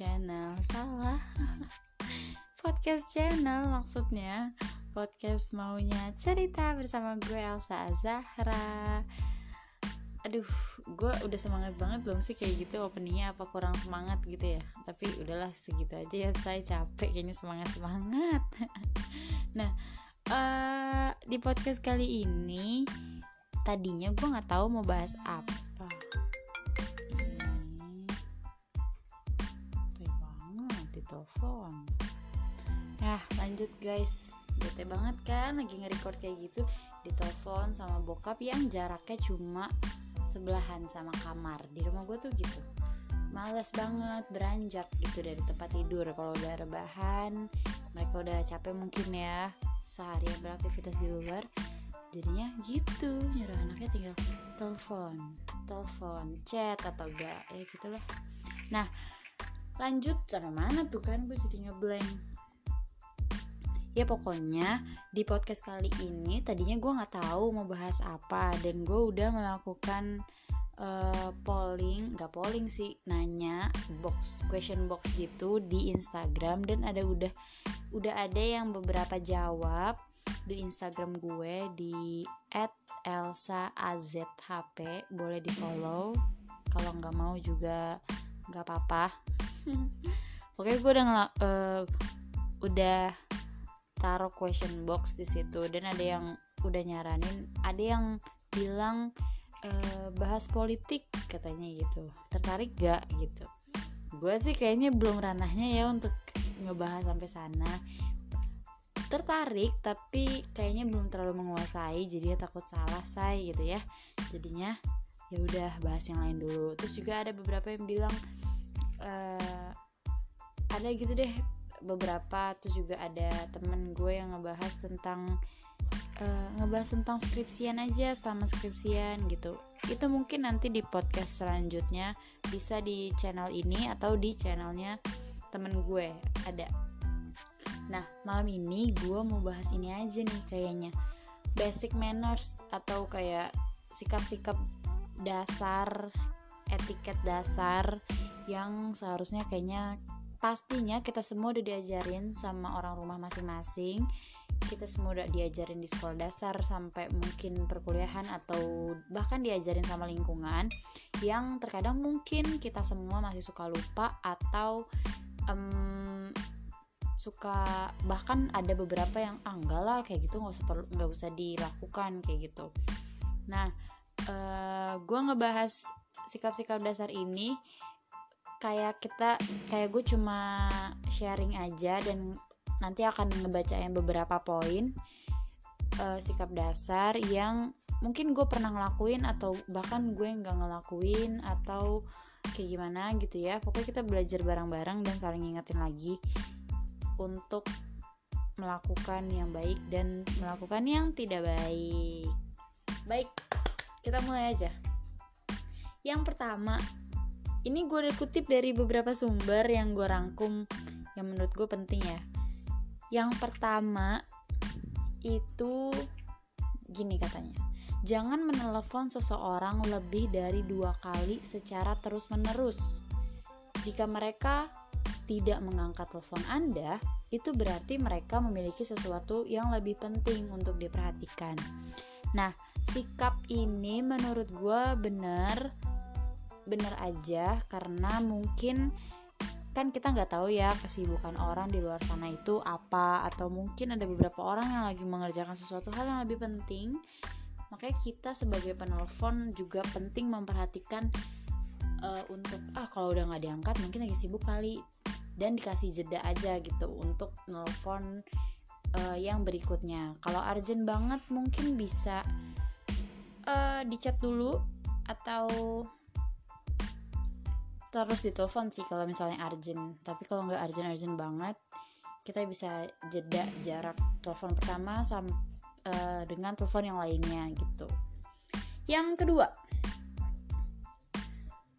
channel. Salah. Podcast channel maksudnya. Podcast maunya cerita bersama gue Elsa Zahra. Aduh gue udah semangat banget belum sih kayak gitu openingnya apa kurang semangat gitu ya? Tapi udahlah segitu aja ya saya capek kayaknya semangat semangat nah uh, di podcast kali ini tadinya gue nggak tahu mau bahas apa bete banget kan lagi nge-record kayak gitu ditelepon sama bokap yang jaraknya cuma sebelahan sama kamar. Di rumah gue tuh gitu. Males banget beranjak gitu dari tempat tidur. Kalau udah rebahan mereka udah capek mungkin ya seharian beraktivitas di luar jadinya gitu nyuruh anaknya tinggal telepon telepon chat atau enggak ya gitulah. Nah lanjut sampai mana tuh kan? Gue jadi ngeblank ya pokoknya di podcast kali ini tadinya gue nggak tahu mau bahas apa dan gue udah melakukan uh, polling nggak polling sih nanya box question box gitu di Instagram dan ada udah udah ada yang beberapa jawab di Instagram gue di @elsaazhp boleh di follow. Kalau nggak mau juga nggak apa-apa. Oke, gue udah uh, udah taruh question box di situ dan ada yang udah nyaranin ada yang bilang uh, bahas politik katanya gitu. Tertarik gak gitu? Gue sih kayaknya belum ranahnya ya untuk ngebahas sampai sana. Tertarik tapi kayaknya belum terlalu menguasai jadi takut salah say gitu ya. Jadinya ya udah bahas yang lain dulu. Terus juga ada beberapa yang bilang uh, ada gitu deh beberapa terus juga ada temen gue yang ngebahas tentang uh, ngebahas tentang skripsian aja selama skripsian gitu. Itu mungkin nanti di podcast selanjutnya bisa di channel ini atau di channelnya temen gue ada. Nah malam ini gue mau bahas ini aja nih kayaknya. Basic manners atau kayak sikap-sikap dasar etiket dasar yang seharusnya kayaknya pastinya kita semua udah diajarin sama orang rumah masing-masing. Kita semua udah diajarin di sekolah dasar sampai mungkin perkuliahan atau bahkan diajarin sama lingkungan yang terkadang mungkin kita semua masih suka lupa atau um, suka bahkan ada beberapa yang ah enggak lah kayak gitu nggak usah perlu nggak usah dilakukan kayak gitu. Nah uh, eh, gue ngebahas sikap-sikap dasar ini kayak kita kayak gue cuma sharing aja dan nanti akan ngebacain beberapa poin uh, sikap dasar yang mungkin gue pernah ngelakuin atau bahkan gue nggak ngelakuin atau kayak gimana gitu ya. Pokoknya kita belajar bareng-bareng dan saling ingetin lagi untuk melakukan yang baik dan melakukan yang tidak baik. Baik kita mulai aja. Yang pertama ini gue kutip dari beberapa sumber yang gue rangkum yang menurut gue penting ya yang pertama itu gini katanya jangan menelepon seseorang lebih dari dua kali secara terus menerus jika mereka tidak mengangkat telepon Anda, itu berarti mereka memiliki sesuatu yang lebih penting untuk diperhatikan. Nah, sikap ini menurut gue benar bener aja karena mungkin kan kita nggak tahu ya kesibukan orang di luar sana itu apa atau mungkin ada beberapa orang yang lagi mengerjakan sesuatu hal yang lebih penting. Makanya kita sebagai penelpon juga penting memperhatikan uh, untuk ah kalau udah nggak diangkat mungkin lagi sibuk kali dan dikasih jeda aja gitu untuk nelpon uh, yang berikutnya. Kalau urgent banget mungkin bisa uh, dicat dulu atau terus ditelepon sih kalau misalnya urgent. Tapi kalau nggak urgent urgent banget kita bisa jeda jarak telepon pertama sama uh, dengan telepon yang lainnya gitu. Yang kedua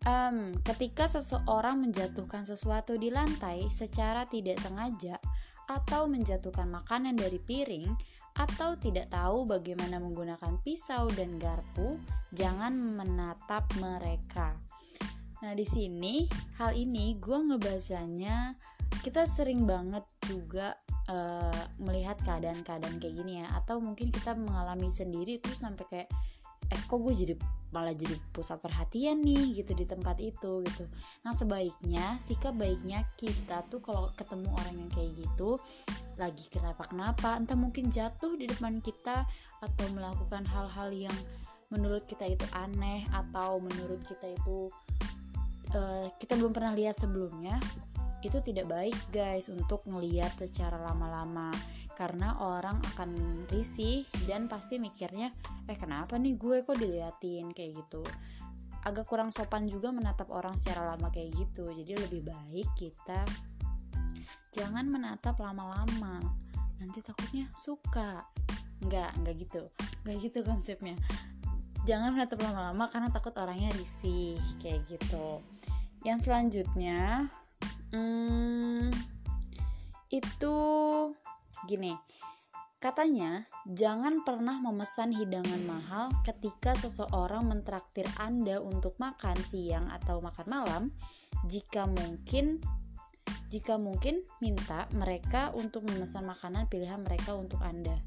um, ketika seseorang menjatuhkan sesuatu di lantai secara tidak sengaja atau menjatuhkan makanan dari piring atau tidak tahu bagaimana menggunakan pisau dan garpu, jangan menatap mereka Nah di sini hal ini gue ngebacanya kita sering banget juga uh, melihat keadaan-keadaan kayak gini ya. Atau mungkin kita mengalami sendiri tuh sampai kayak eh kok gue jadi malah jadi pusat perhatian nih gitu di tempat itu gitu. Nah sebaiknya sikap baiknya kita tuh kalau ketemu orang yang kayak gitu lagi kenapa kenapa entah mungkin jatuh di depan kita atau melakukan hal-hal yang menurut kita itu aneh atau menurut kita itu uh, kita belum pernah lihat sebelumnya. Itu tidak baik guys untuk ngeliat secara lama-lama. Karena orang akan risih dan pasti mikirnya eh kenapa nih gue kok diliatin? Kayak gitu. Agak kurang sopan juga menatap orang secara lama kayak gitu. Jadi lebih baik kita jangan menatap lama-lama. Nanti takutnya suka. Nggak nggak gitu. Nggak gitu konsepnya jangan menatap lama-lama karena takut orangnya risih kayak gitu. Yang selanjutnya hmm, itu gini. Katanya jangan pernah memesan hidangan mahal ketika seseorang mentraktir anda untuk makan siang atau makan malam. Jika mungkin jika mungkin minta mereka untuk memesan makanan pilihan mereka untuk anda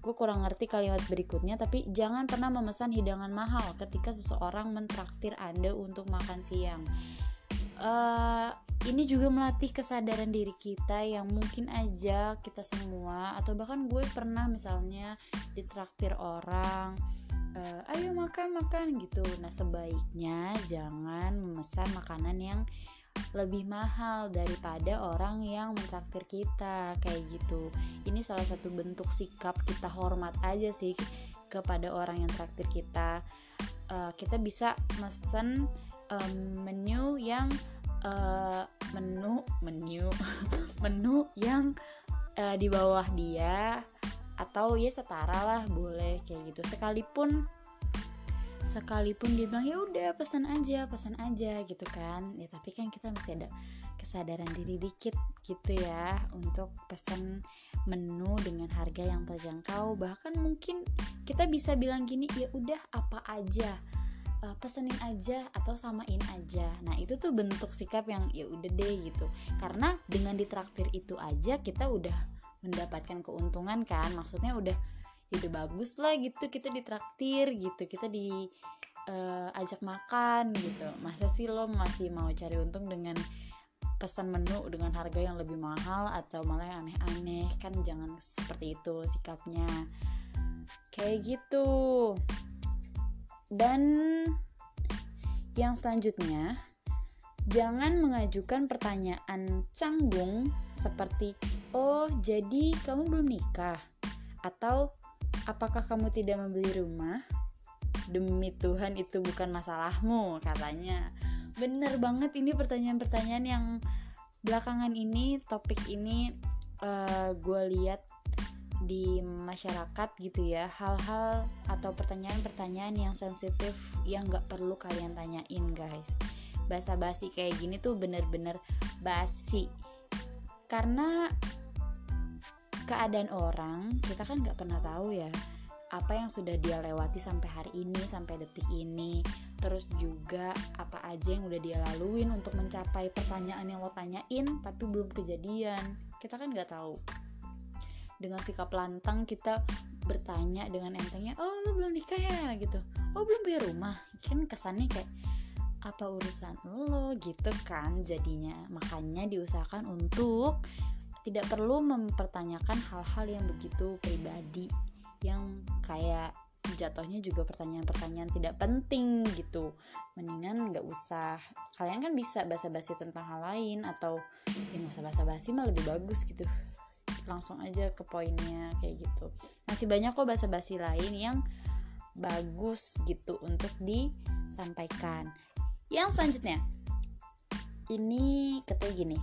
gue kurang ngerti kalimat berikutnya tapi jangan pernah memesan hidangan mahal ketika seseorang mentraktir anda untuk makan siang. Uh, ini juga melatih kesadaran diri kita yang mungkin aja kita semua atau bahkan gue pernah misalnya ditraktir orang uh, ayo makan makan gitu. Nah sebaiknya jangan memesan makanan yang lebih mahal daripada orang yang mentraktir kita kayak gitu. Ini salah satu bentuk sikap kita hormat aja sih kepada orang yang traktir kita. Uh, kita bisa mesen um, menu yang uh, menu menu menu yang uh, di bawah dia atau ya setara lah boleh kayak gitu. Sekalipun sekalipun dia bilang ya udah pesan aja pesan aja gitu kan. Ya tapi kan kita masih ada kesadaran diri dikit gitu ya untuk pesan menu dengan harga yang terjangkau. Bahkan mungkin kita bisa bilang gini ya udah apa aja uh, pesenin aja atau samain aja. Nah itu tuh bentuk sikap yang ya udah deh gitu. Karena dengan ditraktir itu aja kita udah mendapatkan keuntungan kan. Maksudnya udah udah bagus lah gitu kita ditraktir gitu kita di uh, ajak makan gitu. Masa sih lo masih mau cari untung dengan pesan menu dengan harga yang lebih mahal atau malah yang aneh-aneh? Kan jangan seperti itu sikapnya. Kayak gitu. Dan yang selanjutnya, jangan mengajukan pertanyaan canggung seperti "Oh, jadi kamu belum nikah?" atau "Apakah kamu tidak membeli rumah?" Demi Tuhan itu bukan masalahmu, katanya. Bener banget ini pertanyaan-pertanyaan yang belakangan ini topik ini uh, eh, gue lihat di masyarakat gitu ya hal-hal atau pertanyaan-pertanyaan yang sensitif yang nggak perlu kalian tanyain guys basa-basi kayak gini tuh bener-bener basi karena keadaan orang kita kan nggak pernah tahu ya apa yang sudah dia lewati sampai hari ini sampai detik ini. Terus juga apa aja yang udah dia laluin untuk mencapai pertanyaan yang lo tanyain tapi belum kejadian. Kita kan nggak tahu. Dengan sikap lantang kita bertanya dengan entengnya oh lu belum nikah ya? Gitu. Oh belum punya rumah. Kan kesannya kayak apa urusan lo? Gitu kan jadinya. Makanya diusahakan untuk tidak perlu mempertanyakan hal-hal yang begitu pribadi yang kayak jatuhnya juga pertanyaan-pertanyaan tidak penting gitu. Mendingan nggak usah kalian kan bisa basa-basi tentang hal lain atau ya nggak usah basa-basi mah lebih bagus gitu. Langsung aja ke poinnya kayak gitu. Masih banyak kok basa-basi lain yang bagus gitu untuk disampaikan. Yang selanjutnya ini katanya gini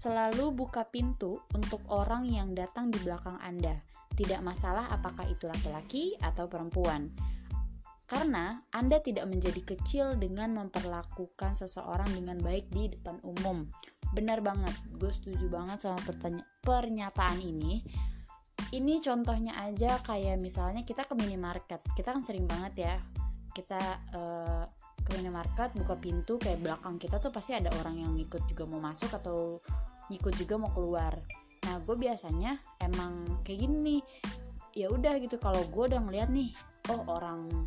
selalu buka pintu untuk orang yang datang di belakang Anda. Tidak masalah apakah itu laki-laki atau perempuan. Karena Anda tidak menjadi kecil dengan memperlakukan seseorang dengan baik di depan umum. Benar banget gue setuju banget sama pernyataan ini. Ini contohnya aja kayak misalnya kita ke minimarket. Kita kan sering banget ya kita uh, ke ke minimarket buka pintu kayak belakang kita tuh pasti ada orang yang ikut juga mau masuk atau ikut juga mau keluar. Nah gue biasanya emang kayak gini ya udah gitu. Kalau gue udah ngeliat nih oh orang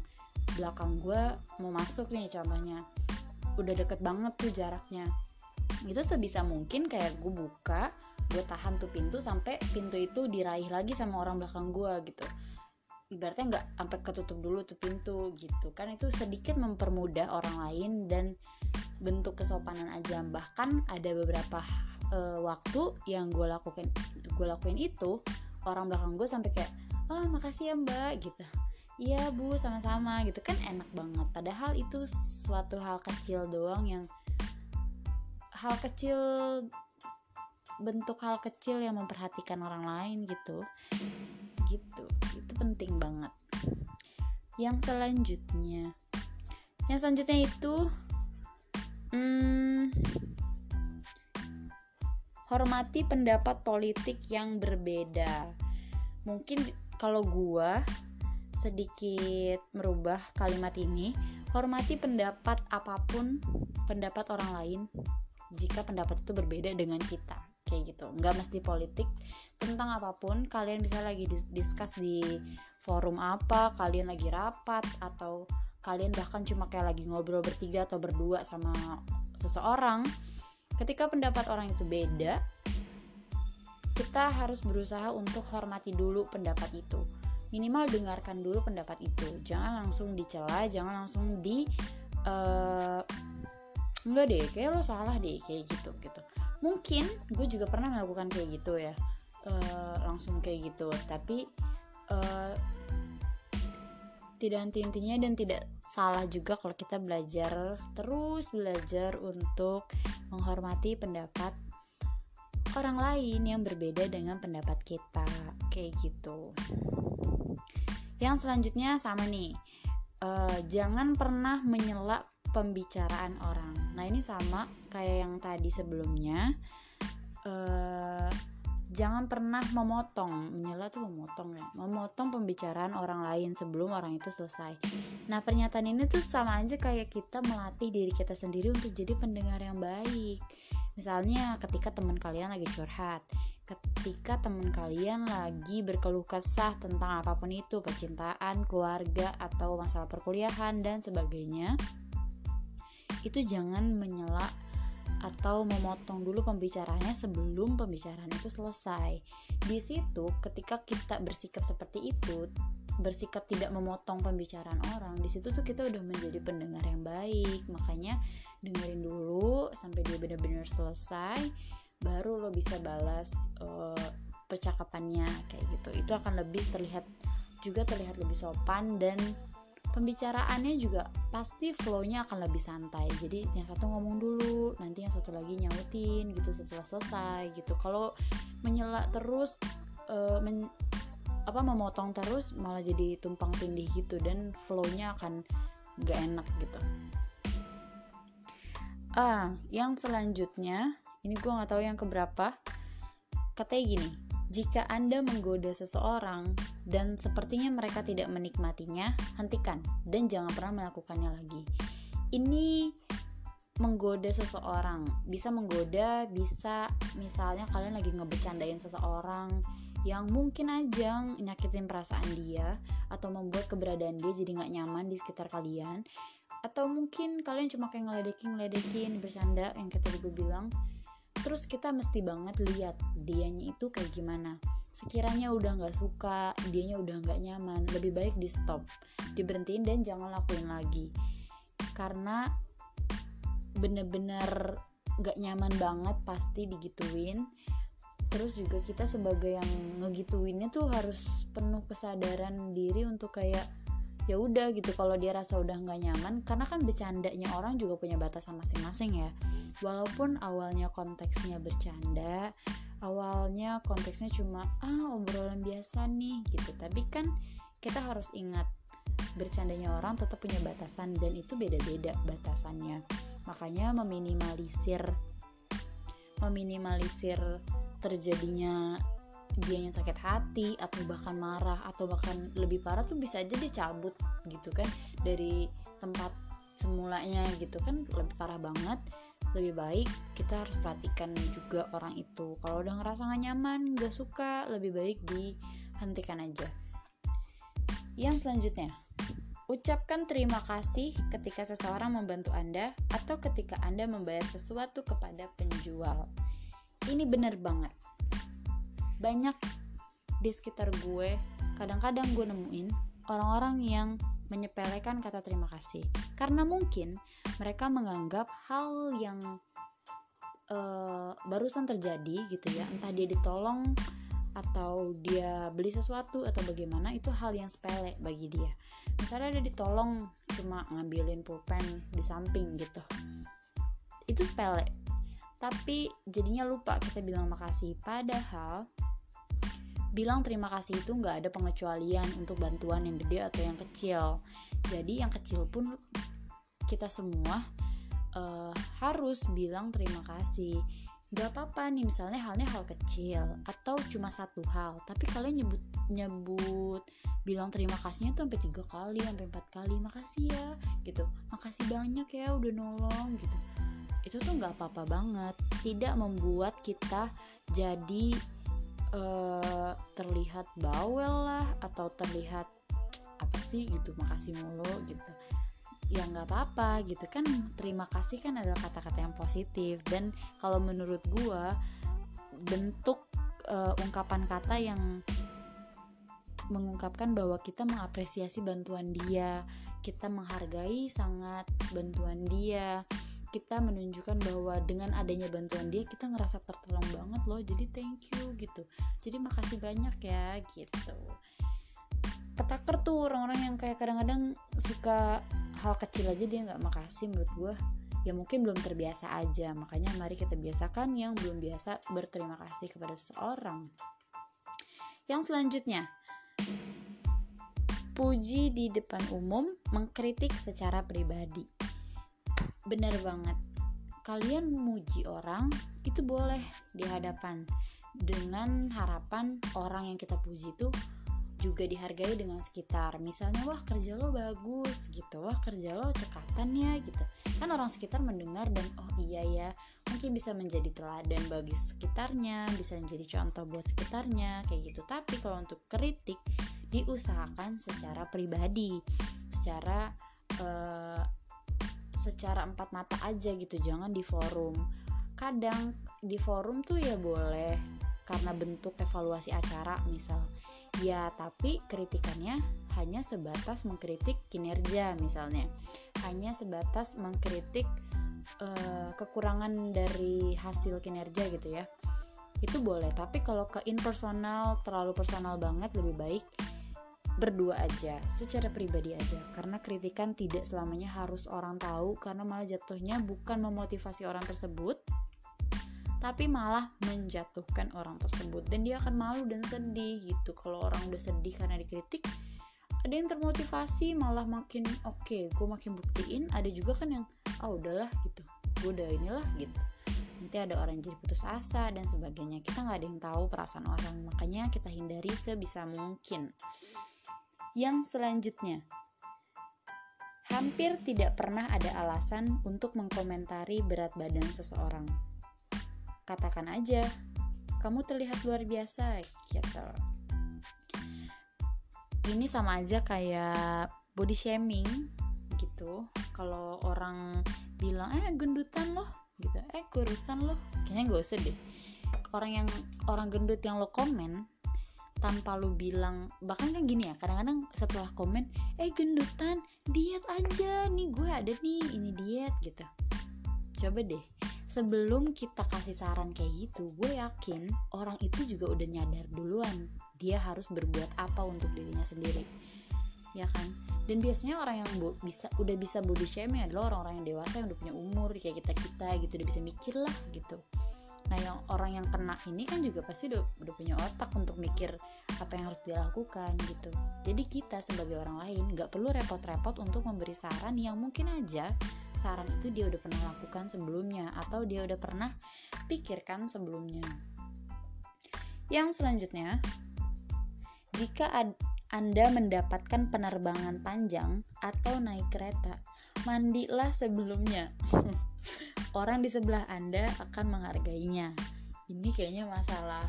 belakang gue mau masuk nih contohnya. Udah deket banget tuh jaraknya. Itu sebisa mungkin kayak gue buka gue tahan tuh pintu sampai pintu itu diraih lagi sama orang belakang gue gitu ibaratnya nggak sampai ketutup dulu tuh pintu gitu. Kan itu sedikit mempermudah orang lain dan bentuk kesopanan aja. Bahkan ada beberapa uh, waktu yang gue lakukan gue lakuin itu orang belakang gue sampai kayak oh makasih ya mbak gitu. Iya bu sama-sama gitu. Kan enak banget. Padahal itu suatu hal kecil doang yang hal kecil bentuk hal kecil yang memperhatikan orang lain gitu gitu. Itu penting banget. Yang selanjutnya. Yang selanjutnya itu hmm, hormati pendapat politik yang berbeda. Mungkin kalau gua sedikit merubah kalimat ini hormati pendapat apa pun pendapat orang lain jika pendapat itu berbeda dengan kita. Kayak gitu. Nggak mesti politik tentang apa pun kalian bisa lagi discuss di forum apa kalian lagi rapat atau kalian bahkan cuma kayak lagi ngobrol bertiga atau berdua sama seseorang. Ketika pendapat orang itu beda kita harus berusaha untuk hormati dulu pendapat itu. Minimal dengarkan dulu pendapat itu. Jangan langsung dicela jangan langsung di uh, enggak deh kayak lo salah deh kayak gitu gitu. Mungkin gue juga pernah melakukan kayak gitu ya uh, langsung kayak gitu tapi uh, tidak intinya dan tidak salah juga kalau kita belajar terus belajar untuk menghormati pendapat orang lain yang berbeda dengan pendapat kita kayak gitu yang selanjutnya sama nih uh, jangan pernah menyela pembicaraan orang. Nah ini sama kayak yang tadi sebelumnya. Uh, jangan pernah memotong, menyela tuh memotong ya, memotong pembicaraan orang lain sebelum orang itu selesai. Nah pernyataan ini tuh sama aja kayak kita melatih diri kita sendiri untuk jadi pendengar yang baik. Misalnya ketika teman kalian lagi curhat, ketika teman kalian lagi berkeluh kesah tentang apa pun itu, percintaan, keluarga, atau masalah perkuliahan dan sebagainya itu jangan menyela atau memotong dulu pembicaraannya sebelum pembicaraan itu selesai. Di situ ketika kita bersikap seperti itu, bersikap tidak memotong pembicaraan orang, di situ tuh kita udah menjadi pendengar yang baik. Makanya dengerin dulu sampai dia benar-benar selesai, baru lo bisa balas uh, percakapannya kayak gitu. Itu akan lebih terlihat juga terlihat lebih sopan dan pembicaraannya juga pasti flownya akan lebih santai. Jadi yang satu ngomong dulu nanti yang satu lagi nyautin gitu setelah selesai gitu. Kalau menyela terus uh, men, apa memotong terus malah jadi tumpang tindih gitu dan flownya akan gak enak gitu. Ah yang selanjutnya ini gue nggak tahu yang keberapa. Katanya gini jika Anda menggoda seseorang dan sepertinya mereka tidak menikmatinya, hentikan dan jangan pernah melakukannya lagi. Ini menggoda seseorang, bisa menggoda, bisa misalnya kalian lagi ngebecandain seseorang yang mungkin aja nyakitin perasaan dia atau membuat keberadaan dia jadi nggak nyaman di sekitar kalian. Atau mungkin kalian cuma kayak ngeledekin ngeledekin bercanda yang kayak tadi gue bilang terus kita mesti banget lihat dianya itu kayak gimana. Sekiranya udah nggak suka dianya udah nggak nyaman lebih baik di stop diberhentiin dan jangan lakuin lagi. Karena bener-bener gak nyaman banget pasti digituin. Terus juga kita sebagai yang ngegituinnya tuh harus penuh kesadaran diri untuk kayak ya udah gitu kalau dia rasa udah nggak nyaman karena kan bercandanya orang juga punya batasan masing-masing ya. Walaupun awalnya konteksnya bercanda awalnya konteksnya cuma ah obrolan biasa nih gitu. Tapi kan kita harus ingat bercandanya orang tetap punya batasan dan itu beda-beda batasannya. Makanya meminimalisir meminimalisir terjadinya dia yang sakit hati atau bahkan marah atau bahkan lebih parah tuh bisa aja dicabut gitu kan dari tempat semulanya gitu kan lebih parah banget lebih baik kita harus perhatikan juga orang itu kalau udah ngerasa gak nyaman gak suka lebih baik dihentikan aja yang selanjutnya Ucapkan terima kasih ketika seseorang membantu Anda atau ketika Anda membayar sesuatu kepada penjual. Ini bener banget. Banyak di sekitar gue, kadang-kadang gue nemuin orang-orang yang menyepelekan kata terima kasih. Karena mungkin mereka menganggap hal yang uh, barusan terjadi gitu ya, entah dia ditolong atau dia beli sesuatu atau bagaimana itu hal yang sepele bagi dia. Misalnya dia ditolong cuma ngambilin pulpen di samping gitu. Itu sepele. Tapi jadinya lupa kita bilang makasih. Padahal bilang terima kasih itu nggak ada pengecualian untuk bantuan yang gede atau yang kecil. Jadi yang kecil pun kita semua uh, harus bilang terima kasih. Gak apa-apa nih misalnya halnya hal kecil atau cuma satu hal tapi kalian nyebut nyebut bilang terima kasihnya tuh sampai tiga kali sampai empat kali makasih ya gitu. Makasih banyak ya udah nolong gitu. Itu tuh nggak apa-apa banget. Tidak membuat kita jadi uh, terlihat bawel lah atau terlihat apa sih? gitu makasih mulu gitu. Ya nggak apa-apa gitu. Kan terima kasih kan adalah kata-kata yang positif. Dan kalau menurut gue bentuk uh, ungkapan kata yang mengungkapkan bahwa kita mengapresiasi bantuan dia kita menghargai sangat bantuan dia kita menunjukkan bahwa dengan adanya bantuan dia kita ngerasa tertolong banget loh. Jadi thank you gitu. Jadi makasih banyak ya gitu. Ketaker tuh orang-orang yang kayak kadang-kadang suka hal kecil aja dia nggak makasih menurut gue ya mungkin belum terbiasa aja. Makanya mari kita biasakan yang belum biasa berterima kasih kepada seseorang. Yang selanjutnya puji di depan umum mengkritik secara pribadi bener banget. Kalian memuji orang itu boleh di hadapan. Dengan harapan orang yang kita puji itu juga dihargai dengan sekitar. Misalnya wah kerja lo bagus gitu. Wah kerja lo cekatan ya gitu. Kan orang sekitar mendengar dan oh iya ya mungkin bisa menjadi teladan bagi sekitarnya bisa menjadi contoh buat sekitarnya kayak gitu. Tapi kalau untuk kritik diusahakan secara pribadi secara uh, secara empat mata aja gitu jangan di forum kadang di forum tuh ya boleh karena bentuk evaluasi acara misal Ya, tapi kritikannya hanya sebatas mengkritik kinerja misalnya. Hanya sebatas mengkritik uh, kekurangan dari hasil kinerja gitu ya. Itu boleh, tapi kalau ke impersonal terlalu personal banget lebih baik berdua aja, secara pribadi aja. Karena kritikan tidak selamanya harus orang tahu karena malah jatuhnya bukan memotivasi orang tersebut, tapi malah menjatuhkan orang tersebut. Dan dia akan malu dan sedih gitu. Kalau orang udah sedih karena dikritik ada yang termotivasi malah makin oke okay, gue makin buktiin. Ada juga kan yang ah oh, udahlah gitu. Gue udah inilah gitu. Nanti ada orang jadi putus asa dan sebagainya. Kita nggak ada yang tahu perasaan orang makanya kita hindari sebisa mungkin yang selanjutnya. Hampir tidak pernah ada alasan untuk mengkomentari berat badan seseorang. Katakan aja kamu terlihat luar biasa gitu. Ini sama aja kayak body shaming gitu. Kalau orang bilang eh gendutan loh gitu. Eh kurusan loh. Kayaknya gak usah deh. Orang yang orang gendut yang lo komen tanpa lo bilang bahkan kan gini ya kadang-kadang setelah komen eh gendutan diet aja nih gue ada nih ini diet gitu. Coba deh sebelum kita kasih saran kayak gitu gue yakin orang itu juga udah nyadar duluan dia harus berbuat apa untuk dirinya sendiri. Ya kan? Dan biasanya orang yang bisa udah bisa body shaming adalah orang-orang yang dewasa yang udah punya umur kayak kita kita gitu udah bisa mikir lah gitu. Nah yang orang yang kena ini kan juga pasti udah, udah punya otak untuk mikir apa yang harus dilakukan gitu. Jadi kita sebagai orang lain nggak perlu repot-repot untuk memberi saran yang mungkin aja saran itu dia udah pernah lakukan sebelumnya atau dia udah pernah pikirkan sebelumnya. Yang selanjutnya jika ad anda mendapatkan penerbangan panjang atau naik kereta mandilah sebelumnya. Orang di sebelah anda akan menghargainya. Ini kayaknya masalah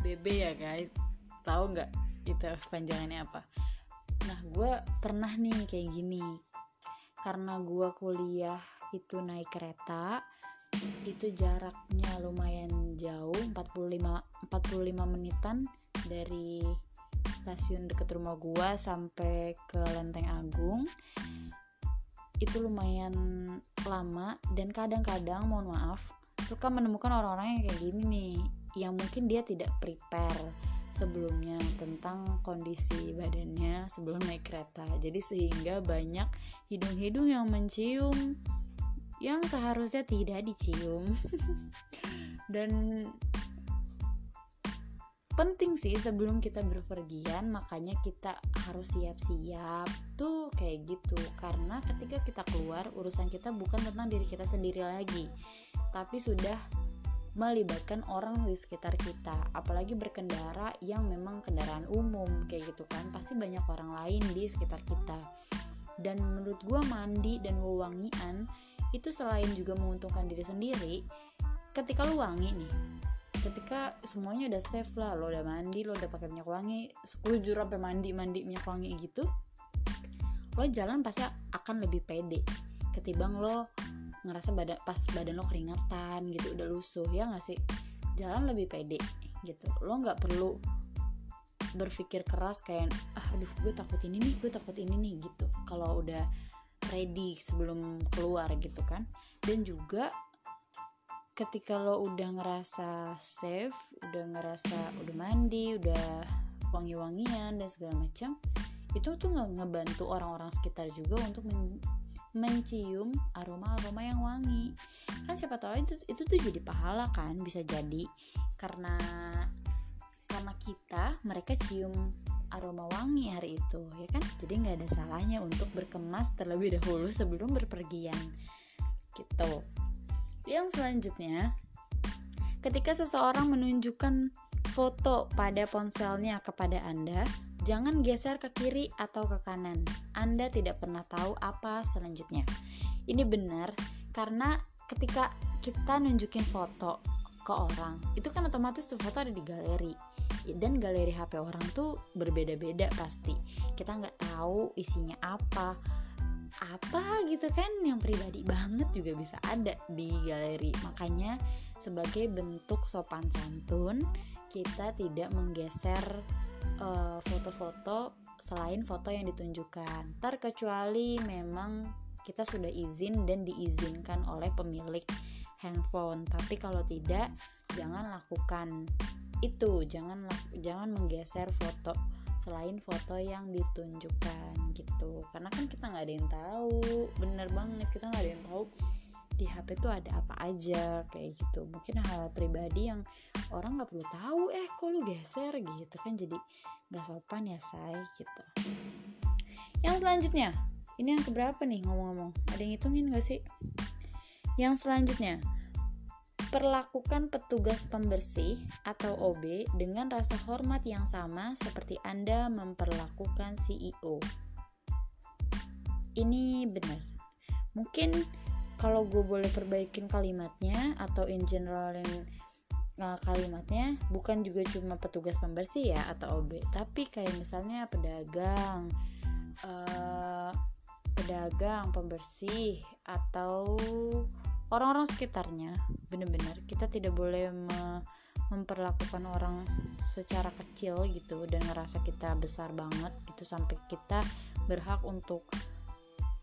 BB ya guys tahu nggak itu panjangannya apa? Nah gue pernah nih kayak gini. Karena gue kuliah itu naik kereta itu jaraknya lumayan jauh 45 45 menitan dari stasiun deket rumah gue sampai ke Lenteng Agung. Itu lumayan lama dan kadang-kadang mohon maaf suka menemukan orang-orang yang kayak gini nih yang mungkin dia tidak prepare sebelumnya tentang kondisi badannya sebelum naik kereta. Jadi sehingga banyak hidung-hidung yang mencium yang seharusnya tidak dicium. Dan penting sih sebelum kita berpergian makanya kita harus siap-siap tuh kayak gitu karena ketika kita keluar urusan kita bukan tentang diri kita sendiri lagi tapi sudah melibatkan orang di sekitar kita apalagi berkendara yang memang kendaraan umum kayak gitu kan. Pasti banyak orang lain di sekitar kita. Dan menurut gue mandi dan wewangian itu selain juga menguntungkan diri sendiri ketika lu wangi nih ketika semuanya udah safe lah lo udah mandi lo udah pakai minyak wangi sekujur sampai mandi mandi minyak wangi gitu lo jalan pasti akan lebih pede ketimbang lo ngerasa badan pas badan lo keringatan gitu udah lusuh ya nggak sih? Jalan lebih pede gitu. Lo nggak perlu berpikir keras kayak ah aduh gue takut ini nih gue takut ini nih gitu. Kalau udah ready sebelum keluar gitu kan. Dan juga ketika lo udah ngerasa safe udah ngerasa udah mandi udah wangi-wangian dan segala macam itu tuh nggak ngebantu orang-orang sekitar juga untuk mencium aroma-aroma yang wangi. Kan siapa tahu itu itu tuh jadi pahala kan bisa jadi. Karena karena kita mereka cium aroma wangi hari itu ya kan? Jadi nggak ada salahnya untuk berkemas terlebih dahulu sebelum berpergian. Gitu. Yang selanjutnya ketika seseorang menunjukkan foto pada ponselnya kepada anda Jangan geser ke kiri atau ke kanan. Anda tidak pernah tahu apa selanjutnya. Ini benar karena ketika kita nunjukin foto ke orang, itu kan otomatis tuh foto ada di galeri. Dan galeri HP orang tuh berbeda-beda pasti. Kita nggak tahu isinya apa, apa gitu kan yang pribadi banget juga bisa ada di galeri makanya sebagai bentuk sopan santun kita tidak menggeser foto-foto uh, selain foto yang ditunjukkan. Terkecuali memang kita sudah izin dan diizinkan oleh pemilik handphone. Tapi kalau tidak jangan lakukan itu. Jangan jangan menggeser foto selain foto yang ditunjukkan gitu. Karena kan kita nggak ada yang tahu. Bener banget kita nggak ada yang tahu di HP tuh ada apa aja kayak gitu. Mungkin hal pribadi yang orang nggak perlu tahu eh kok lu geser gitu kan jadi nggak sopan ya say gitu yang selanjutnya ini yang keberapa nih ngomong-ngomong ada yang hitungin gak sih yang selanjutnya Perlakukan petugas pembersih atau OB dengan rasa hormat yang sama seperti Anda memperlakukan CEO. Ini benar. Mungkin kalau gue boleh perbaikin kalimatnya atau in generalin uh, kalimatnya bukan juga cuma petugas pembersih ya atau OB tapi kayak misalnya pedagang uh, pedagang pembersih atau orang-orang sekitarnya. Bener-bener kita tidak boleh me memperlakukan orang secara kecil gitu dan ngerasa kita besar banget gitu sampai kita berhak untuk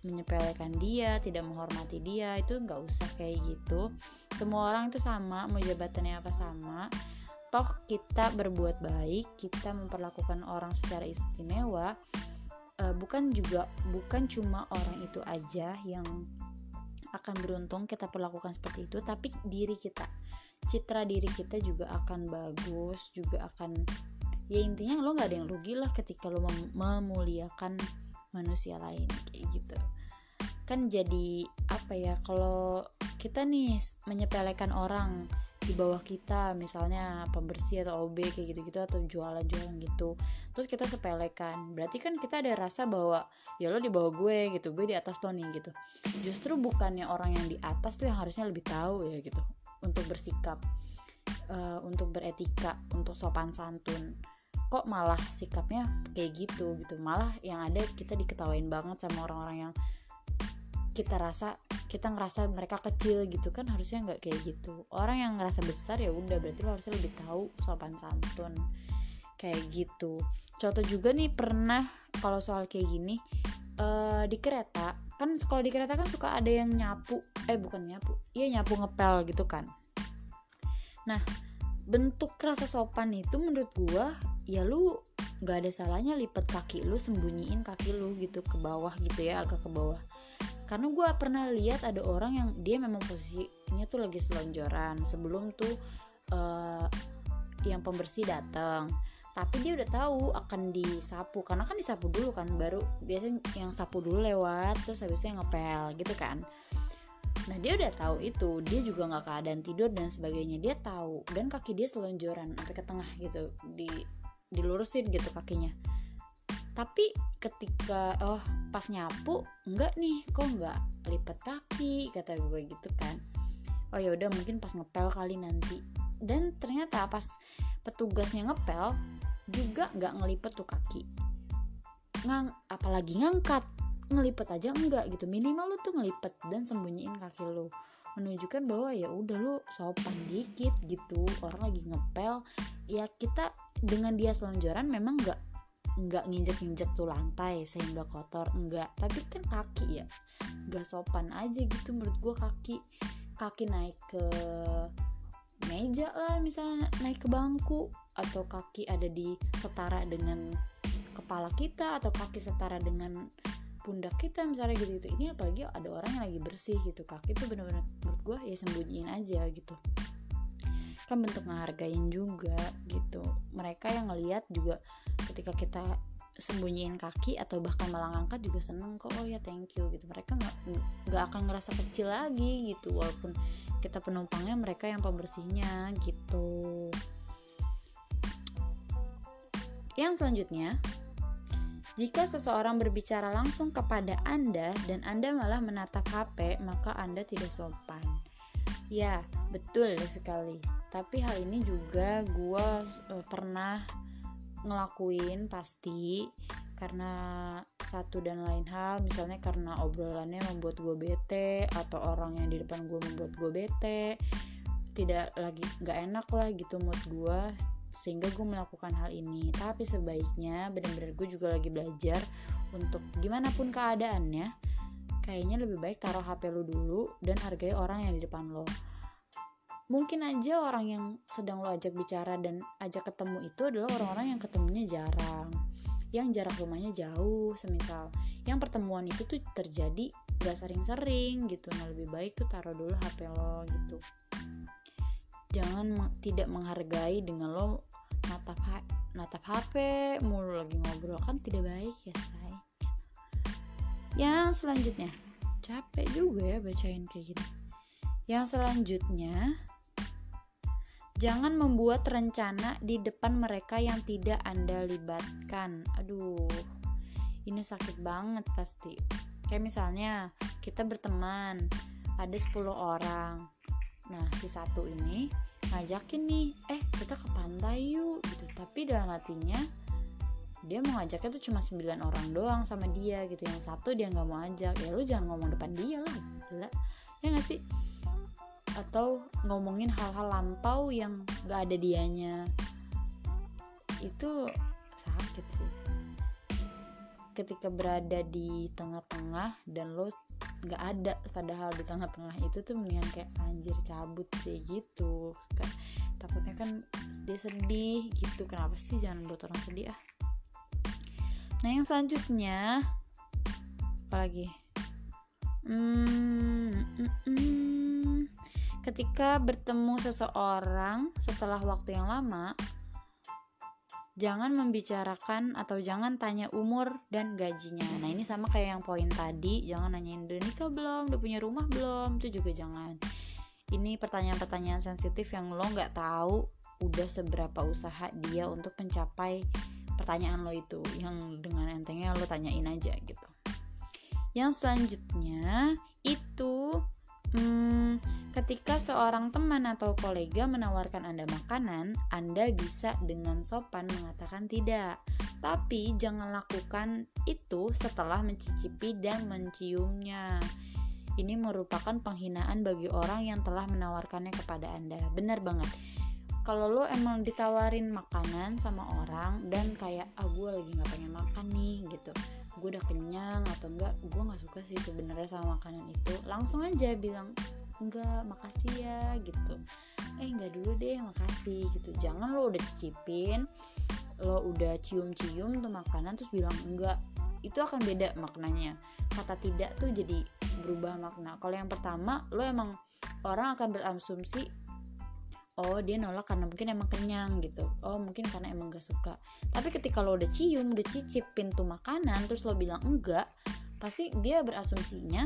menyepelekan dia, tidak menghormati dia, itu nggak usah kayak gitu. Semua orang itu sama, mau jabatannya apa sama. Toh kita berbuat baik, kita memperlakukan orang secara istimewa, uh, bukan juga bukan cuma orang itu aja yang akan beruntung kita perlakukan seperti itu, tapi diri kita, citra diri kita juga akan bagus, juga akan ya intinya lo nggak ada yang rugi lah ketika lo mem memuliakan manusia lain kayak gitu. Kan jadi apa ya kalau kita nih menyepelekan orang di bawah kita misalnya pembersih atau OB kayak gitu-gitu atau jualan-jualan gitu terus kita sepelekan berarti kan kita ada rasa bahwa ya lo di bawah gue gitu gue di atas lo gitu. Justru bukannya orang yang di atas tuh yang harusnya lebih tahu ya gitu untuk bersikap uh, untuk beretika untuk sopan santun kok malah sikapnya kayak gitu gitu. Malah yang ada kita diketawain banget sama orang-orang yang kita rasa kita ngerasa mereka kecil gitu kan harusnya nggak kayak gitu. Orang yang ngerasa besar ya udah berarti lo harusnya lebih tahu sopan santun kayak gitu. Contoh juga nih pernah kalau soal kayak gini uh, di kereta kan kalau di kereta kan suka ada yang nyapu eh bukan nyapu iya nyapu ngepel gitu kan. Nah bentuk rasa sopan itu menurut gua ya lu nggak ada salahnya lipat kaki lu sembunyiin kaki lu gitu ke bawah gitu ya agak ke bawah. Karena gue pernah lihat ada orang yang dia memang posisinya tuh lagi selonjoran. Sebelum tuh uh, yang pembersih datang tapi dia udah tahu akan disapu karena kan disapu dulu kan baru biasanya yang sapu dulu lewat terus habisnya ngepel gitu kan. Nah dia udah tahu itu dia juga nggak keadaan tidur dan sebagainya. Dia tahu dan kaki dia selonjoran sampai ke tengah gitu di dilurusin gitu kakinya. Tapi ketika oh pas nyapu enggak nih kok enggak lipat kaki kata gue gitu kan. Oh ya udah mungkin pas ngepel kali nanti. Dan ternyata pas petugasnya ngepel juga nggak ngelipet tuh kaki. Ngang apalagi ngangkat. Ngelipet aja enggak gitu. Minimal lu tuh ngelipet dan sembunyiin kaki lu. Menunjukkan bahwa ya udah lu sopan dikit gitu. Orang lagi ngepel ya kita dengan dia selonjoran memang nggak nggak nginjek-nginjek tuh lantai sehingga kotor enggak tapi kan kaki ya nggak sopan aja gitu menurut gue kaki. Kaki naik ke meja lah misalnya naik ke bangku atau kaki ada di setara dengan kepala kita atau kaki setara dengan pundak kita misalnya gitu gitu. Ini apalagi ada orang yang lagi bersih gitu kaki tuh bener-bener menurut gue ya sembunyiin aja gitu kan bentuk ngehargain juga gitu. Mereka yang ngeliat juga ketika kita sembunyiin kaki atau bahkan malah ngangkat juga seneng kok oh ya thank you gitu. Mereka nggak nggak akan ngerasa kecil lagi gitu. Walaupun kita penumpangnya mereka yang pembersihnya gitu. Yang selanjutnya jika seseorang berbicara langsung kepada Anda dan Anda malah menatap HP, maka Anda tidak sopan. Ya, betul sekali tapi hal ini juga gue uh, pernah ngelakuin pasti karena satu dan lain hal. Misalnya karena obrolannya membuat gue bete atau orang yang di depan gue membuat gue bete. Tidak lagi nggak enak lah gitu mood gue sehingga gue melakukan hal ini. Tapi sebaiknya benar-benar gue juga lagi belajar untuk gimana pun keadaannya kayaknya lebih baik taruh HP lo dulu dan hargai orang yang di depan lo mungkin aja orang yang sedang lo ajak bicara dan ajak ketemu itu adalah orang-orang yang ketemunya jarang yang jarak rumahnya jauh semisal yang pertemuan itu tuh terjadi gak sering-sering gitu. Nah lebih baik tuh taruh dulu HP lo gitu. Jangan tidak menghargai dengan lo natap natap HP mulu lagi ngobrol. Kan tidak baik ya say. Yang selanjutnya capek juga ya bacain kayak gini. Yang selanjutnya Jangan membuat rencana di depan mereka yang tidak Anda libatkan. Aduh, ini sakit banget pasti. Kayak misalnya, kita berteman, ada 10 orang. Nah, si satu ini ngajakin nih, eh kita ke pantai yuk gitu. Tapi dalam hatinya, dia mau ngajaknya tuh cuma 9 orang doang sama dia gitu. Yang satu dia nggak mau ajak. Ya lu jangan ngomong depan dia lah. Gila. Ya gak sih? Atau ngomongin hal-hal lampau yang gak ada dianya. Itu sakit sih. Ketika berada di tengah-tengah dan lo gak ada padahal di tengah-tengah itu tuh mendingan kayak anjir cabut sih gitu. Kan takutnya kan dia sedih gitu. Kenapa sih jangan buat orang sedih ah? Nah yang selanjutnya apalagi hmm, mm, mm, ketika bertemu seseorang setelah waktu yang lama, jangan membicarakan atau jangan tanya umur dan gajinya. Nah, ini sama kayak yang poin tadi, jangan nanyain udah nikah belum, udah punya rumah belum, itu juga jangan. ini pertanyaan-pertanyaan sensitif yang lo nggak tahu udah seberapa usaha dia untuk mencapai pertanyaan lo itu yang dengan entengnya lo tanyain aja gitu yang selanjutnya itu hmm, ketika seorang teman atau kolega menawarkan anda makanan anda bisa dengan sopan mengatakan tidak. Tapi jangan lakukan itu setelah mencicipi dan menciumnya. Ini merupakan penghinaan bagi orang yang telah menawarkannya kepada anda. Benar banget kalau lo emang ditawarin makanan sama orang dan kayak ah gue lagi nggak pengen makan nih gitu. Gue udah kenyang atau enggak gue nggak suka sih sebenarnya sama makanan itu langsung aja bilang enggak makasih ya gitu. Eh enggak dulu deh makasih gitu. Jangan lo udah cicipin lo udah cium-cium tuh makanan terus bilang enggak. Itu akan beda maknanya. Kata tidak tuh jadi berubah makna. Kalau yang pertama lo emang orang akan berasumsi oh dia nolak karena mungkin emang kenyang gitu. Oh mungkin karena emang gak suka. Tapi ketika lo udah cium udah cicip pintu makanan terus lo bilang enggak pasti dia berasumsinya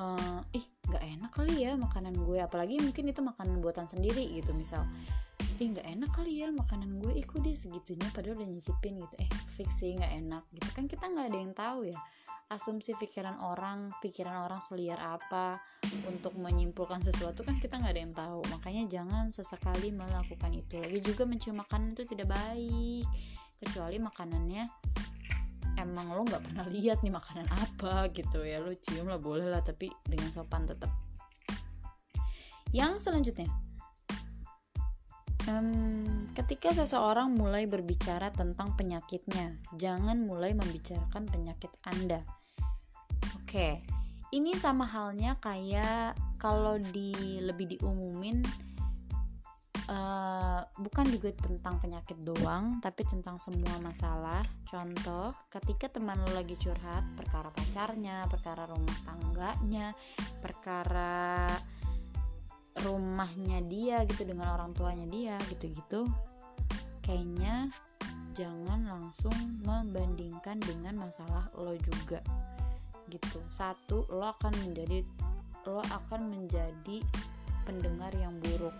uh, ih nggak enak kali ya makanan gue. Apalagi mungkin itu makanan buatan sendiri gitu misal ih nggak enak kali ya makanan gue. Ikut dia segitunya padahal udah nyicipin gitu. Eh fix sih nggak enak. Gitu kan kita nggak ada yang tahu ya asumsi pikiran orang pikiran orang seliar apa untuk menyimpulkan sesuatu kan kita nggak ada yang tahu. Makanya jangan sesekali melakukan itu. Lagi juga mencium makanan itu tidak baik. Kecuali makanannya emang lo nggak pernah lihat nih makanan apa gitu ya. Lo cium lah boleh lah tapi dengan sopan tetap yang selanjutnya. Um, ketika seseorang mulai berbicara tentang penyakitnya, jangan mulai membicarakan penyakit Anda. Oke, ini sama halnya kayak kalau di lebih diumumin uh, bukan juga tentang penyakit doang, tapi tentang semua masalah. Contoh, ketika teman lo lagi curhat perkara pacarnya, perkara rumah tangganya, perkara rumahnya dia gitu dengan orang tuanya dia gitu-gitu, kayaknya jangan langsung membandingkan dengan masalah lo juga gitu. Satu lo akan menjadi lo akan menjadi pendengar yang buruk.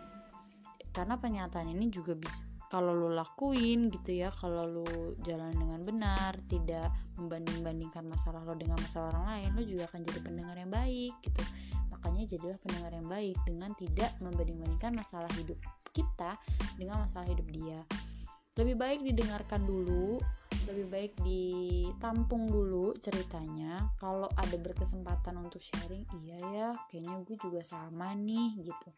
Karena pernyataan ini juga bisa kalau lo lakuin gitu ya kalau lo jalan dengan benar tidak membanding-bandingkan masalah lo dengan masalah orang lain lo juga akan jadi pendengar yang baik gitu. Makanya jadilah pendengar yang baik dengan tidak membanding-bandingkan masalah hidup kita dengan masalah hidup dia lebih baik didengarkan dulu lebih baik ditampung dulu ceritanya. Kalau ada berkesempatan untuk sharing iya ya kayaknya gue juga sama nih gitu.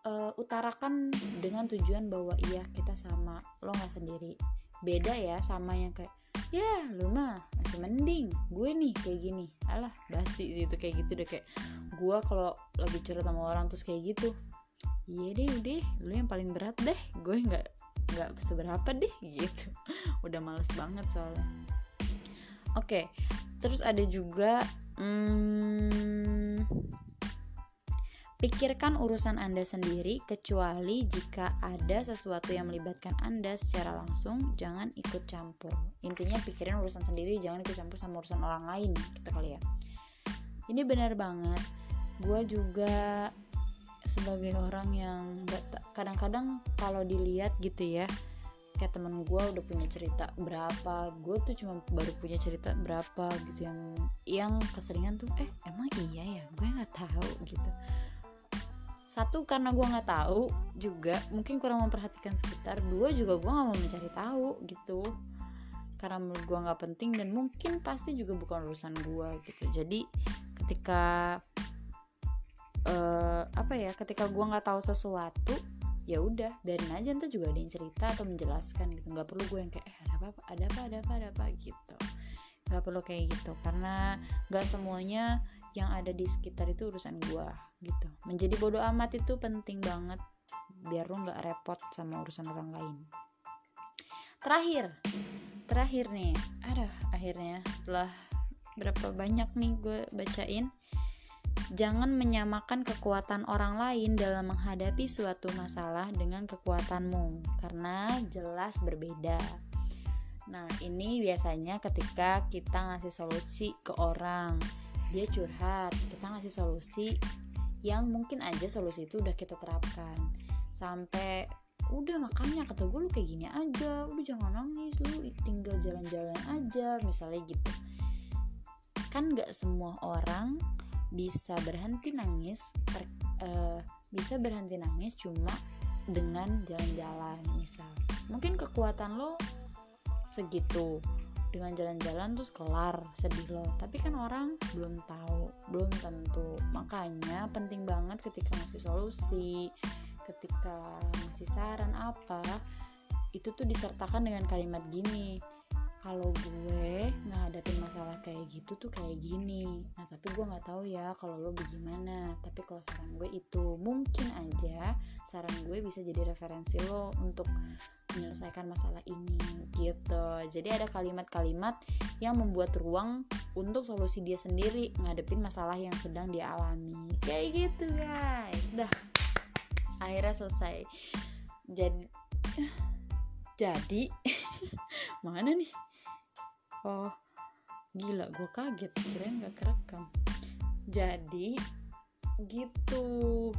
Uh, utarakan dengan tujuan bahwa iya kita sama. Lo nggak sendiri. Beda ya sama yang kayak ya lu mah masih mending gue nih kayak gini. Alah basi gitu kayak gitu deh kayak gue kalau lagi curhat sama orang terus kayak gitu. Iya deh udah lu yang paling berat deh. Gue nggak nggak seberapa deh gitu. Udah males banget soalnya. Oke okay, terus ada juga hmm, pikirkan urusan anda sendiri kecuali jika ada sesuatu yang melibatkan anda secara langsung jangan ikut campur. Intinya pikirin urusan sendiri jangan ikut campur sama urusan orang lain gitu kali ya. Ini benar banget. Gue juga sebagai orang yang kadang-kadang kalau dilihat gitu ya kayak temen gue udah punya cerita berapa gue tuh cuma baru punya cerita berapa gitu yang yang keseringan tuh eh emang iya ya? Gue nggak tahu gitu. Satu karena gue nggak tahu juga mungkin kurang memperhatikan sekitar. Dua juga gue nggak mau mencari tahu gitu karena menurut gue nggak penting dan mungkin pasti juga bukan urusan gue gitu. Jadi ketika uh, apa ya ketika gue nggak tahu sesuatu ya udah biarin aja ntar juga ada yang cerita atau menjelaskan gitu. Nggak perlu gue yang kayak eh ada apa ada apa ada apa ada apa gitu. Nggak perlu kayak gitu karena nggak semuanya yang ada di sekitar itu urusan gue gitu. Menjadi bodoh amat itu penting banget biar lo nggak repot sama urusan orang lain. Terakhir terakhir nih. Ada akhirnya setelah berapa banyak nih gue bacain Jangan menyamakan kekuatan orang lain dalam menghadapi suatu masalah dengan kekuatanmu, karena jelas berbeda. Nah, ini biasanya ketika kita ngasih solusi ke orang, dia curhat, kita ngasih solusi yang mungkin aja solusi itu udah kita terapkan sampai udah makanya kata gue lu kayak gini aja udah jangan nangis lu tinggal jalan-jalan aja misalnya gitu kan nggak semua orang bisa berhenti nangis ter, uh, bisa berhenti nangis cuma dengan jalan-jalan misal. Mungkin kekuatan lo segitu. Dengan jalan-jalan terus kelar sedih lo. Tapi kan orang belum tahu belum tentu. Makanya penting banget ketika ngasih solusi ketika ngasih saran apa itu tuh disertakan dengan kalimat gini kalau gue ngadapin masalah kayak gitu tuh kayak gini. Nah tapi gue nggak tahu ya kalau lo bagaimana. Tapi kalau saran gue itu mungkin aja saran gue bisa jadi referensi lo untuk menyelesaikan masalah ini gitu. Jadi ada kalimat-kalimat yang membuat ruang untuk solusi dia sendiri ngadepin masalah yang sedang dia alami. Kayak gitu guys. Dah. Akhirnya selesai. Jadi jadi mana nih oh gila gue kaget. Kirain gak kerekam. Jadi gitu.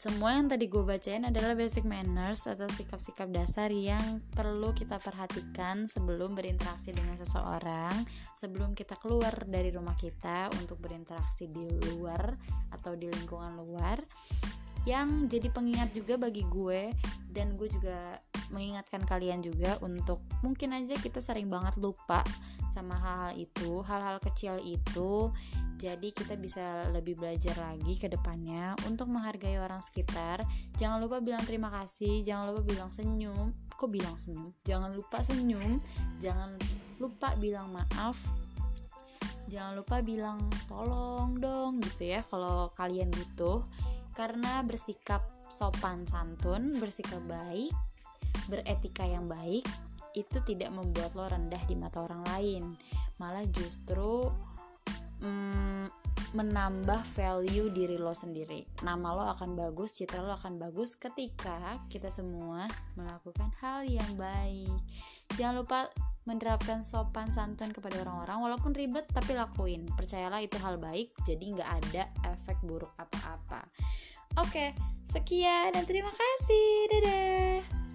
Semua yang tadi gue bacain adalah basic manners atau sikap-sikap dasar yang perlu kita perhatikan sebelum berinteraksi dengan seseorang, sebelum kita keluar dari rumah kita untuk berinteraksi di luar atau di lingkungan luar. Yang jadi pengingat juga bagi gue dan gue juga mengingatkan kalian juga untuk mungkin aja kita sering banget lupa sama hal-hal itu, hal-hal kecil itu. Jadi kita bisa lebih belajar lagi ke depannya untuk menghargai orang sekitar. Jangan lupa bilang terima kasih, jangan lupa bilang senyum. Kok bilang senyum? Jangan lupa senyum, jangan lupa bilang maaf. Jangan lupa bilang tolong dong gitu ya kalau kalian butuh karena bersikap sopan santun, bersikap baik, beretika yang baik itu tidak membuat lo rendah di mata orang lain, malah justru mm, menambah value diri lo sendiri. Nama lo akan bagus, citra lo akan bagus ketika kita semua melakukan hal yang baik. Jangan lupa menerapkan sopan santun kepada orang-orang walaupun ribet tapi lakuin percayalah itu hal baik jadi nggak ada efek buruk apa-apa Oke, sekian dan terima kasih. Dadah.